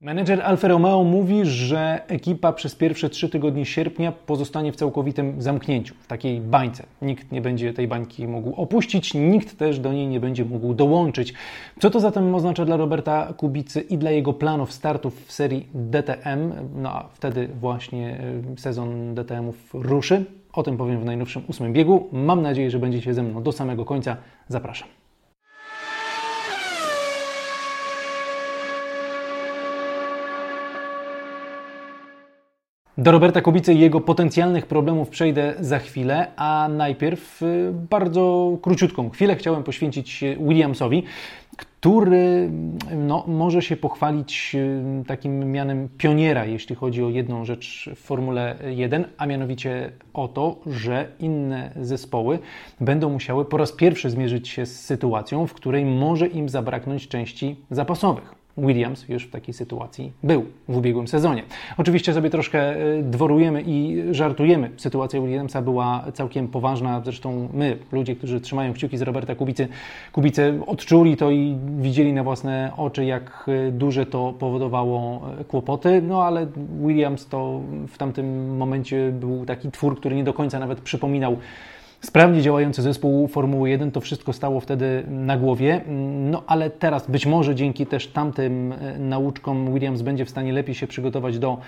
Menedżer Alfa Romeo mówi, że ekipa przez pierwsze trzy tygodnie sierpnia pozostanie w całkowitym zamknięciu, w takiej bańce. Nikt nie będzie tej bańki mógł opuścić, nikt też do niej nie będzie mógł dołączyć. Co to zatem oznacza dla Roberta Kubicy i dla jego planów startów w serii DTM? No a wtedy właśnie e, sezon DTM-ów ruszy. O tym powiem w najnowszym ósmym biegu. Mam nadzieję, że będziecie ze mną do samego końca. Zapraszam. Do Roberta Kubicy i jego potencjalnych problemów przejdę za chwilę, a najpierw y, bardzo króciutką chwilę chciałem poświęcić Williamsowi, który no, może się pochwalić y, takim mianem pioniera, jeśli chodzi o jedną rzecz w Formule 1, a mianowicie o to, że inne zespoły będą musiały po raz pierwszy zmierzyć się z sytuacją, w której może im zabraknąć części zapasowych. Williams już w takiej sytuacji był w ubiegłym sezonie. Oczywiście sobie troszkę e, dworujemy i żartujemy. Sytuacja Williamsa była całkiem poważna. Zresztą my, ludzie, którzy trzymają kciuki z Roberta Kubicy, Kubicy odczuli to i widzieli na własne oczy, jak e, duże to powodowało e, kłopoty. No ale Williams to w tamtym momencie był taki twór, który nie do końca nawet przypominał sprawnie działający zespół Formuły 1. To wszystko stało wtedy na głowie. No ale teraz być może dzięki też tamtym e, nauczkom Williams będzie w stanie lepiej się przygotować do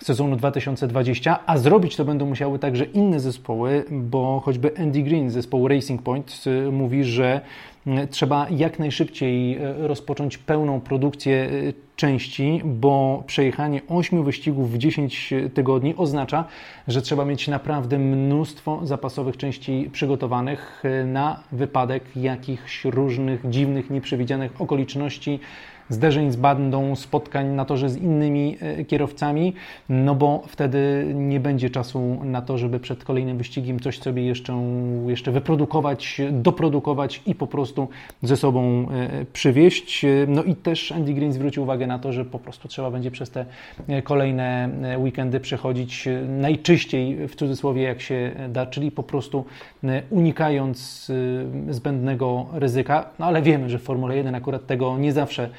sezonu 2020, a zrobić to będą musiały także inne zespoły, bo choćby Andy Green z zespołu Racing Point e, mówi, że trzeba jak najszybciej e, rozpocząć pełną produkcję części, bo przejechanie 8 wyścigów w 10 tygodni oznacza, że trzeba mieć naprawdę mnóstwo zapasowych części przygotowanych na wypadek jakichś różnych dziwnych, nieprzewidzianych okoliczności zderzeń z bandą, spotkań na torze z innymi e, kierowcami, no bo wtedy nie będzie czasu na to, żeby przed kolejnym wyścigiem coś sobie jeszcze, jeszcze wyprodukować, doprodukować i po prostu ze sobą e, przywieźć. No i też Andy Green zwrócił uwagę na to, że po prostu trzeba będzie przez te e, kolejne weekendy przechodzić najczyściej w cudzysłowie jak się da, czyli po prostu unikając zbędnego ryzyka, no ale wiemy, że w Formule 1 akurat tego nie zawsze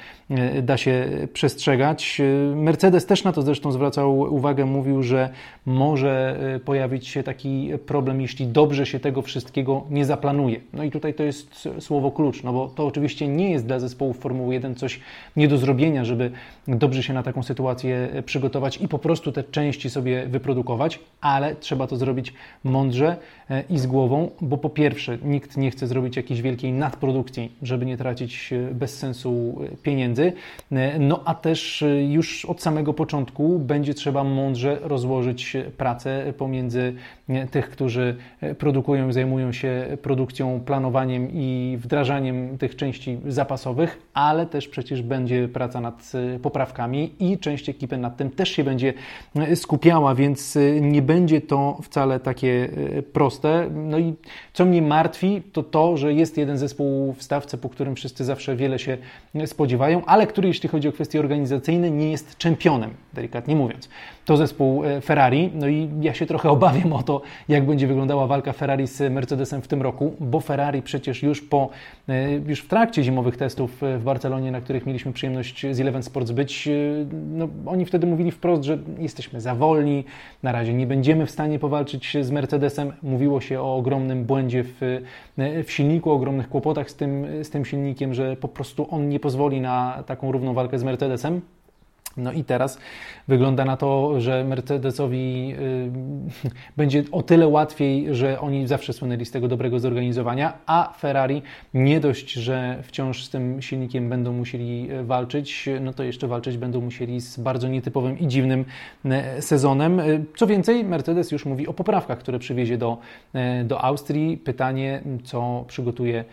da się przestrzegać. E, Mercedes też na to zresztą zwracał uwagę, mówił, że może e, pojawić się taki problem, jeśli dobrze się tego wszystkiego nie zaplanuje. No i tutaj to jest słowo klucz, no bo to oczywiście nie jest dla zespołów Formuły 1 coś nie do zrobienia, żeby dobrze się na taką sytuację przygotować i po prostu te części sobie wyprodukować, ale trzeba to zrobić mądrze i z głową, bo po pierwsze nikt nie chce zrobić jakiejś wielkiej nadprodukcji, żeby nie tracić bez sensu pieniędzy, pieniędzy, e, no a też e, już od samego początku będzie trzeba mądrze rozłożyć pracę pomiędzy e, tych, którzy produkują i zajmują się produkcją, planowaniem i wdrażaniem tych części zapasowych, ale też przecież będzie praca nad poprawkami i część ekipy nad tym też się będzie skupiała, więc nie będzie to wcale takie proste. No i co mnie martwi, to to, że jest jeden zespół w stawce, po którym wszyscy zawsze wiele się spodziewają, ale który jeśli chodzi o kwestie organizacyjne nie jest czempionem, delikatnie mówiąc. To zespół e, Ferrari, no i ja się trochę obawiam o to, jak będzie wyglądała walka Ferrari z Mercedesem w tym roku, bo Ferrari przecież już po, e, już w trakcie zimowych testów e, w Barcelonie, na których mieliśmy przyjemność z Eleven Sports być, no, oni wtedy mówili wprost, że jesteśmy za wolni, na razie nie będziemy w stanie powalczyć z Mercedesem. Mówiło się o ogromnym błędzie w, w silniku, ogromnych kłopotach z tym, z tym silnikiem, że po prostu on nie pozwoli na taką równą walkę z Mercedesem. No i teraz wygląda na to, że Mercedesowi y, będzie o tyle łatwiej, że oni zawsze słynęli z tego dobrego zorganizowania, a Ferrari nie dość, że wciąż z tym silnikiem będą musieli y, walczyć, no to jeszcze walczyć będą musieli z bardzo nietypowym i dziwnym y, sezonem. Co więcej, Mercedes już mówi o poprawkach, które przywiezie do, do Austrii. Pytanie, co przygotuje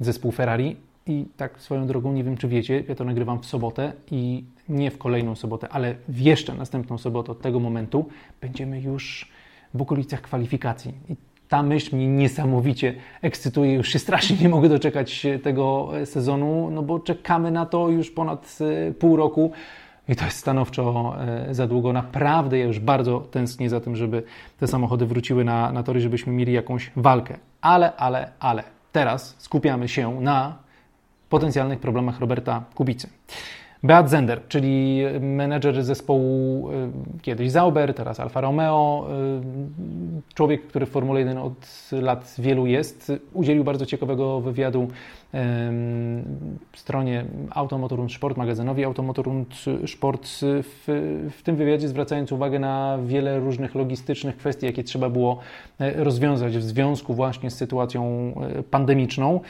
zespół Ferrari. I tak swoją drogą, nie wiem czy wiecie, ja to nagrywam w sobotę i nie w kolejną sobotę, ale w jeszcze następną sobotę od tego momentu będziemy już w okolicach kwalifikacji. I ta myśl mnie niesamowicie ekscytuje. Już się strasznie nie mogę doczekać tego sezonu, no bo czekamy na to już ponad e, pół roku. I to jest stanowczo e, za długo. Naprawdę ja już bardzo tęsknię za tym, żeby te samochody wróciły na, na tory, żebyśmy mieli jakąś walkę. Ale, ale, ale teraz skupiamy się na potencjalnych problemach Roberta Kubicy. Beat Zender, czyli menedżer zespołu kiedyś Zauber, teraz Alfa Romeo, człowiek, który w Formule 1 od lat wielu jest, udzielił bardzo ciekawego wywiadu stronie Automotorund Sport, magazynowi Automotorund Sport. W, w tym wywiadzie zwracając uwagę na wiele różnych logistycznych kwestii, jakie trzeba było rozwiązać w związku właśnie z sytuacją pandemiczną.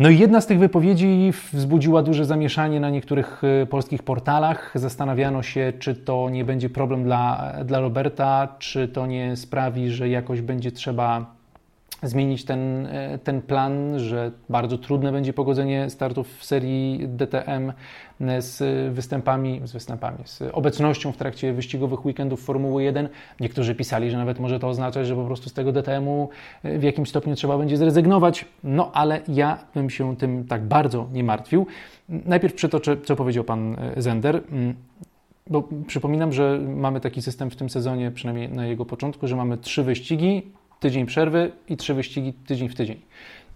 No i jedna z tych wypowiedzi wzbudziła duże zamieszanie na niektórych e, polskich portalach. Zastanawiano się, czy to nie będzie problem dla, dla Roberta, czy to nie sprawi, że jakoś będzie trzeba zmienić ten, e, ten plan, że bardzo trudne będzie pogodzenie startów w serii DTM e, z występami, z występami, z obecnością w trakcie wyścigowych weekendów Formuły 1. Niektórzy pisali, że nawet może to oznaczać, że po prostu z tego DTM-u e, w jakimś stopniu trzeba będzie zrezygnować. No ale ja bym się tym tak bardzo nie martwił. Najpierw przytoczę, co powiedział pan Zender. Mm, bo przypominam, że mamy taki system w tym sezonie, przynajmniej na jego początku, że mamy trzy wyścigi, tydzień przerwy i trzy wyścigi tydzień w tydzień.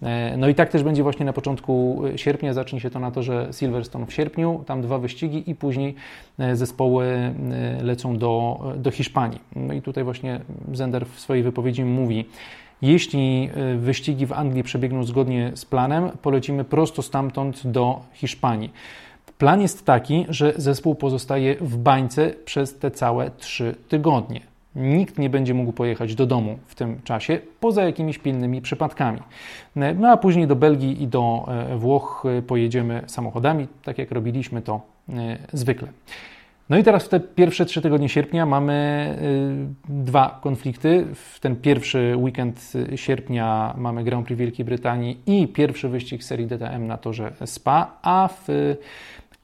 E, no i tak też będzie właśnie na początku sierpnia. Zacznie się to na to, że Silverstone w sierpniu, tam dwa wyścigi i później e, zespoły e, lecą do, do Hiszpanii. No i tutaj właśnie Zender w swojej wypowiedzi mówi, jeśli wyścigi w Anglii przebiegną zgodnie z planem, polecimy prosto stamtąd do Hiszpanii. Plan jest taki, że zespół pozostaje w bańce przez te całe trzy tygodnie. Nikt nie będzie mógł pojechać do domu w tym czasie, poza jakimiś pilnymi przypadkami. No a później do Belgii i do e, Włoch e, pojedziemy samochodami, tak jak robiliśmy to e, zwykle. No i teraz w te pierwsze trzy tygodnie sierpnia mamy dwa konflikty. W ten pierwszy weekend sierpnia mamy Grand Prix Wielkiej Brytanii i pierwszy wyścig serii DTM na torze Spa, a w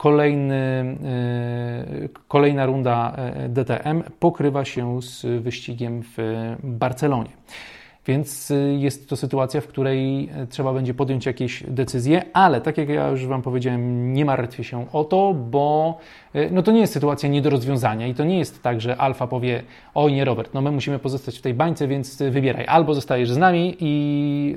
Kolejny, e, kolejna runda e, DTM pokrywa się z wyścigiem w Barcelonie. Więc y, jest to sytuacja, w której e, trzeba będzie podjąć jakieś decyzje, ale tak jak ja już Wam powiedziałem, nie martwię się o to, bo e, no to nie jest sytuacja nie do rozwiązania i to nie jest tak, że Alfa powie: Oj, nie, Robert, no my musimy pozostać w tej bańce, więc wybieraj. Albo zostajesz z nami i,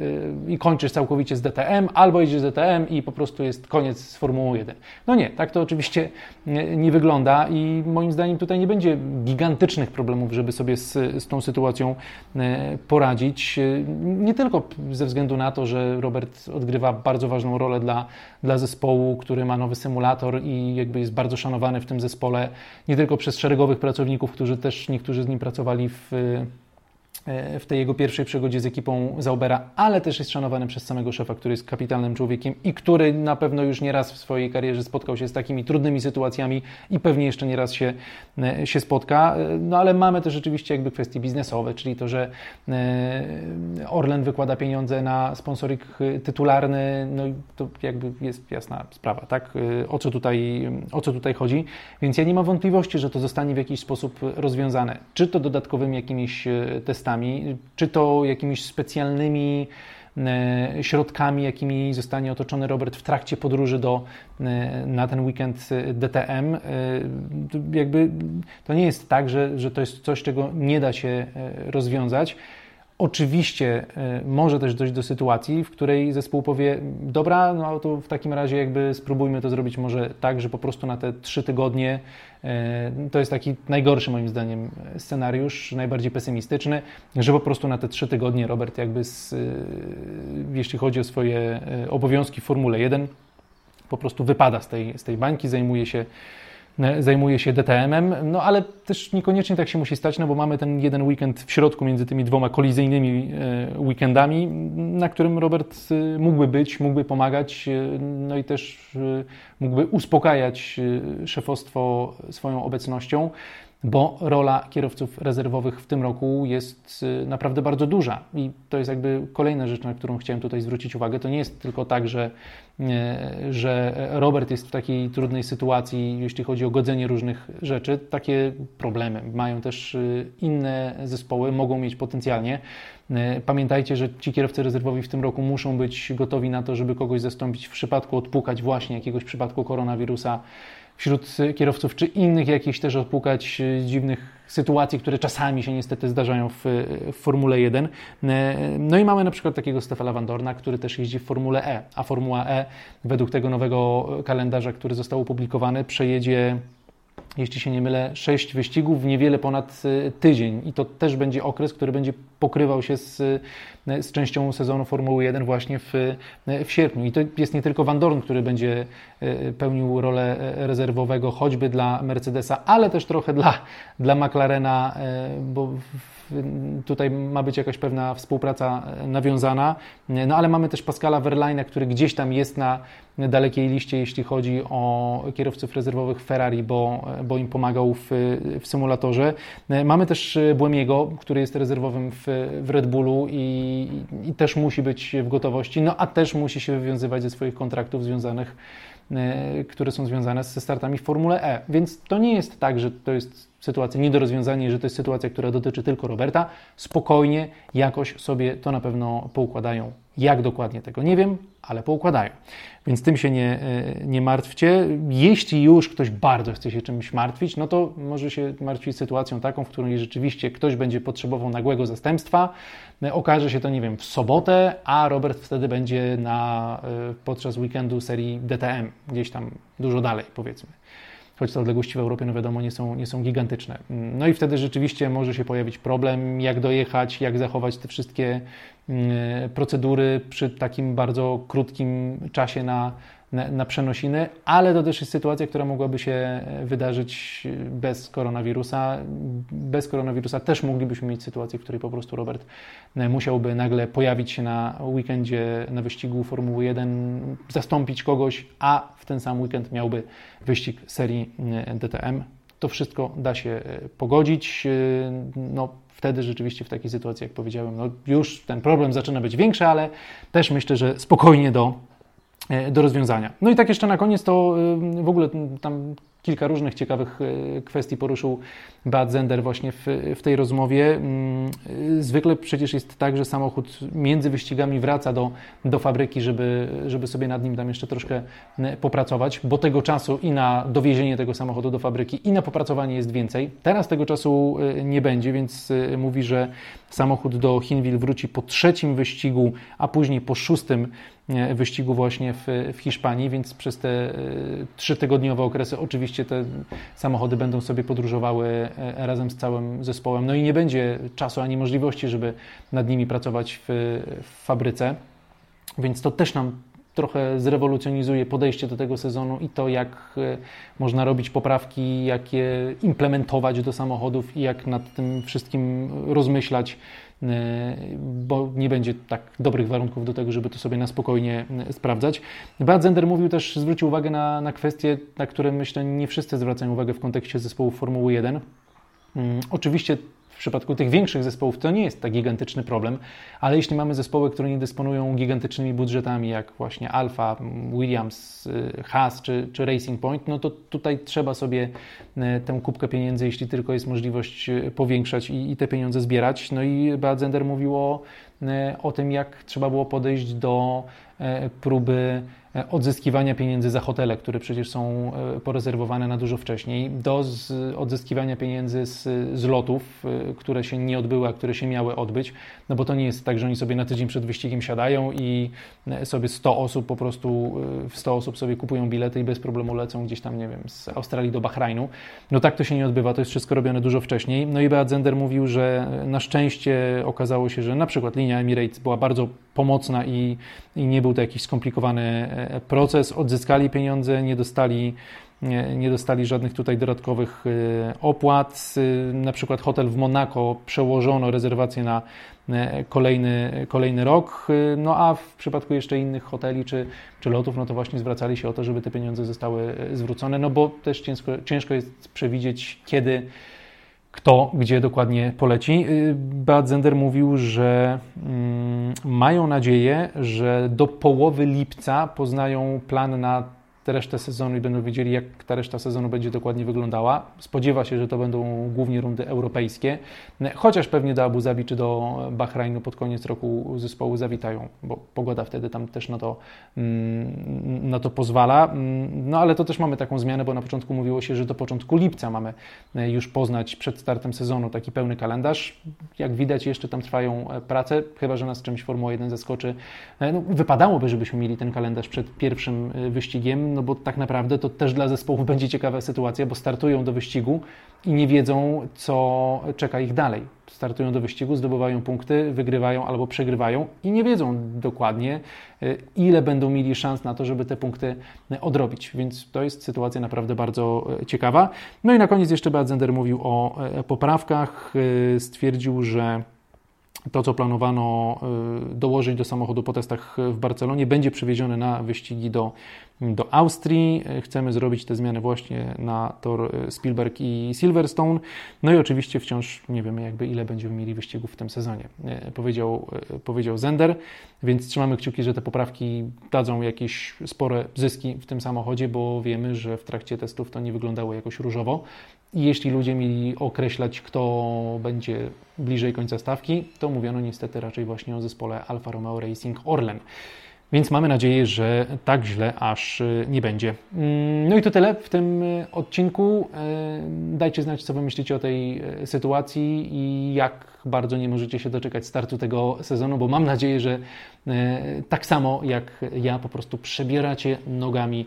e, i kończysz całkowicie z DTM, albo idziesz z DTM i po prostu jest koniec z Formułą 1. No nie, tak to oczywiście nie, nie wygląda i moim zdaniem tutaj nie będzie gigantycznych problemów, żeby sobie z, z tą sytuacją poradzić. E, nie tylko ze względu na to, że Robert odgrywa bardzo ważną rolę dla, dla zespołu, który ma nowy symulator i jakby jest bardzo szanowany w tym zespole, nie tylko przez szeregowych pracowników, którzy też niektórzy z nim pracowali w w tej jego pierwszej przygodzie z ekipą Zaubera, ale też jest szanowany przez samego szefa, który jest kapitalnym człowiekiem i który na pewno już nieraz w swojej karierze spotkał się z takimi trudnymi sytuacjami i pewnie jeszcze nieraz się, e, się spotka. E, no ale mamy też rzeczywiście jakby kwestie biznesowe, czyli to, że Orlen wykłada pieniądze na sponsoring tytularny, no i to jakby jest jasna sprawa, tak? O co tutaj, o co tutaj chodzi? Więc ja nie mam wątpliwości, że to zostanie w jakiś sposób rozwiązane. Czy to dodatkowymi jakimiś testami, czy to jakimiś specjalnymi e, środkami, jakimi zostanie otoczony Robert w trakcie podróży do, e, na ten weekend DTM. E, jakby to nie jest tak, że, że to jest coś, czego nie da się rozwiązać. Oczywiście może też dojść do sytuacji, w której zespół powie: Dobra, no to w takim razie jakby spróbujmy to zrobić może tak, że po prostu na te trzy tygodnie E, to jest taki najgorszy moim zdaniem scenariusz, najbardziej pesymistyczny, że po prostu na te trzy tygodnie Robert jakby, z, e, jeśli chodzi o swoje e, obowiązki w Formule 1, po prostu wypada z tej, z tej bańki, zajmuje się E, zajmuje się DTM-em, no ale też niekoniecznie tak się musi stać, no bo mamy ten jeden weekend w środku między tymi dwoma kolizyjnymi e, weekendami, na którym Robert e, mógłby być, mógłby pomagać, no i też mógłby uspokajać szefostwo swoją obecnością bo rola kierowców rezerwowych w tym roku jest y, naprawdę bardzo duża. I to jest jakby kolejna rzecz, na którą chciałem tutaj zwrócić uwagę. To nie jest tylko tak, że, y, że Robert jest w takiej trudnej sytuacji, jeśli chodzi o godzenie różnych rzeczy. Takie problemy mają też y, inne zespoły, mogą mieć potencjalnie. Pamiętajcie, że ci kierowcy rezerwowi w tym roku muszą być gotowi na to, żeby kogoś zastąpić w przypadku odpukać właśnie jakiegoś przypadku koronawirusa wśród kierowców, czy innych jakichś też odpukać dziwnych sytuacji, które czasami się niestety zdarzają w, w, Formule 1. No i mamy na przykład takiego Stefana Van Dorna, który też jeździ w Formule E, a Formuła E według tego nowego kalendarza, który został opublikowany, przejedzie jeśli się nie mylę, sześć wyścigów w niewiele ponad y, tydzień. I to też będzie okres, który będzie pokrywał się z, y, z częścią sezonu Formuły 1 właśnie w, y, w sierpniu. I to jest nie tylko Van Dorn, który będzie pełnił rolę rezerwowego choćby dla Mercedesa, ale też trochę dla, dla McLarena, bo tutaj ma być jakaś pewna współpraca nawiązana. No ale mamy też Pascala Verlaine, który gdzieś tam jest na dalekiej liście, jeśli chodzi o kierowców rezerwowych Ferrari, bo, bo im pomagał w, w symulatorze. Mamy też Błemiego, który jest rezerwowym w, w Red Bullu i, i też musi być w gotowości, no a też musi się wywiązywać ze swoich kontraktów związanych E, które są związane ze startami w Formule E. Więc to nie jest tak, że to jest sytuacja nie do rozwiązania, że to jest sytuacja, która dotyczy tylko Roberta. Spokojnie, jakoś sobie to na pewno poukładają. Jak dokładnie tego nie wiem, ale poukładają. Więc tym się nie, e, nie martwcie. Jeśli już ktoś bardzo chce się czymś martwić, no to może się martwić sytuacją taką, w której rzeczywiście ktoś będzie potrzebował nagłego zastępstwa. E, okaże się to, nie wiem, w sobotę, a Robert wtedy będzie na, e, podczas weekendu serii DTM, gdzieś tam dużo dalej, powiedzmy choć te odległości w Europie, no wiadomo, nie są, nie są gigantyczne. No i wtedy rzeczywiście może się pojawić problem, jak dojechać, jak zachować te wszystkie procedury przy takim bardzo krótkim czasie na, na, na przenosiny, ale to też jest sytuacja, która mogłaby się wydarzyć bez koronawirusa. Bez koronawirusa też moglibyśmy mieć sytuację, w której po prostu Robert musiałby nagle pojawić się na weekendzie na wyścigu Formuły 1, zastąpić kogoś, a w ten sam weekend miałby wyścig serii DTM. To wszystko da się pogodzić. No, wtedy rzeczywiście w takiej sytuacji, jak powiedziałem, no już ten problem zaczyna być większy, ale też myślę, że spokojnie do do rozwiązania. No i tak jeszcze na koniec to e, w ogóle tam kilka różnych ciekawych e, kwestii poruszył Bad Zender właśnie w, w, tej rozmowie. Mm, zwykle przecież jest tak, że samochód między wyścigami wraca do, do fabryki, żeby, żeby sobie nad nim tam jeszcze troszkę popracować, bo tego czasu i na dowiezienie tego samochodu do fabryki i na popracowanie jest więcej. Teraz tego czasu nie będzie, więc mówi, że samochód do Hinwil wróci po trzecim wyścigu, a później po szóstym wyścigu właśnie w, w Hiszpanii, więc przez te e, trzytygodniowe okresy oczywiście te samochody będą sobie podróżowały e, razem z całym zespołem. No i nie będzie czasu ani możliwości, żeby nad nimi pracować w, w fabryce, więc to też nam trochę zrewolucjonizuje podejście do tego sezonu i to, jak e, można robić poprawki, jak je implementować do samochodów i jak nad tym wszystkim rozmyślać E, bo nie będzie tak dobrych warunków do tego, żeby to sobie na spokojnie e, sprawdzać. Bad Zender mówił też, zwrócił uwagę na, na kwestie, na które myślę nie wszyscy zwracają uwagę w kontekście zespołu Formuły 1. Mm, oczywiście przypadku tych większych zespołów to nie jest tak gigantyczny problem, ale jeśli mamy zespoły, które nie dysponują gigantycznymi budżetami, jak właśnie Alfa, Williams, y, Haas czy, czy Racing Point, no to tutaj trzeba sobie y, tę kubkę pieniędzy, jeśli tylko jest możliwość, y, powiększać i, i te pieniądze zbierać. No i Badzender mówił o, o tym, jak trzeba było podejść do próby odzyskiwania pieniędzy za hotele, które przecież są e, porezerwowane na dużo wcześniej, do odzyskiwania pieniędzy z, z lotów, e, które się nie odbyły, a które się miały odbyć, no bo to nie jest tak, że oni sobie na tydzień przed wyścigiem siadają i sobie 100 osób po prostu, 100 osób sobie kupują bilety i bez problemu lecą gdzieś tam, nie wiem, z Australii do Bahrajnu. No tak to się nie odbywa, to jest wszystko robione dużo wcześniej. No i Beat Zender mówił, że na szczęście okazało się, że na przykład linia Emirates była bardzo pomocna i, i nie był to jakiś skomplikowany proces, odzyskali pieniądze, nie dostali, nie, nie dostali żadnych tutaj dodatkowych y, opłat. Y, na przykład hotel w Monako przełożono rezerwację na y, kolejny, kolejny rok, no a w przypadku jeszcze innych hoteli czy, czy lotów, no to właśnie zwracali się o to, żeby te pieniądze zostały zwrócone, no bo też ciężko, ciężko jest przewidzieć, kiedy kto gdzie dokładnie poleci. Y, Beat Zender mówił, że mm, mają nadzieję, że do połowy lipca poznają plan na tę resztę sezonu i będą wiedzieli, jak ta reszta sezonu będzie dokładnie wyglądała. Spodziewa się, że to będą głównie rundy europejskie, chociaż pewnie do Abu Zabi czy do Bahrajnu pod koniec roku zespoły zawitają, bo pogoda wtedy tam też na to, mm, na to pozwala. Mm, no ale to też mamy taką zmianę, bo na początku mówiło się, że do początku lipca mamy e, już poznać przed startem sezonu taki pełny kalendarz. Jak widać, jeszcze tam trwają e, prace, chyba że nas czymś Formuła 1 zaskoczy. E, no, wypadałoby, żebyśmy mieli ten kalendarz przed pierwszym wyścigiem, no bo tak naprawdę to też dla zespołu będzie ciekawa sytuacja, bo startują do wyścigu i nie wiedzą, co czeka ich dalej. Startują do wyścigu, zdobywają punkty, wygrywają albo przegrywają i nie wiedzą dokładnie, y, ile będą mieli szans na to, żeby te punkty odrobić. Więc to jest sytuacja naprawdę bardzo y, ciekawa. No i na koniec jeszcze Beat Zender mówił o y, poprawkach. Stwierdził, że to, co planowano dołożyć do samochodu po testach w Barcelonie, będzie przewiezione na wyścigi do do Austrii. Chcemy zrobić te zmiany właśnie na tor Spielberg i Silverstone. No i oczywiście wciąż nie wiemy jakby ile będziemy mieli wyścigów w tym sezonie, e, powiedział, powiedział Zender, więc trzymamy kciuki, że te poprawki dadzą jakieś spore zyski w tym samochodzie, bo wiemy, że w trakcie testów to nie wyglądało jakoś różowo. Jeśli ludzie mieli określać, kto będzie bliżej końca stawki, to mówiono niestety raczej właśnie o zespole Alfa Romeo Racing Orlen. Więc mamy nadzieję, że tak źle aż y, nie będzie. Mm, no i to tyle w tym y, odcinku. Y, dajcie znać, co Wy myślicie o tej sytuacji i jak bardzo nie możecie się doczekać startu tego sezonu, bo mam nadzieję, że tak samo jak ja po prostu przebieracie nogami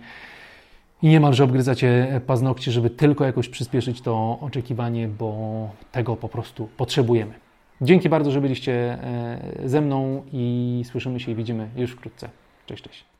i niemalże obgryzacie paznokcie, żeby tylko jakoś przyspieszyć to oczekiwanie, bo tego po prostu potrzebujemy. Dzięki bardzo, że byliście e, ze mną i słyszymy się i widzimy już wkrótce. Cześć, cześć.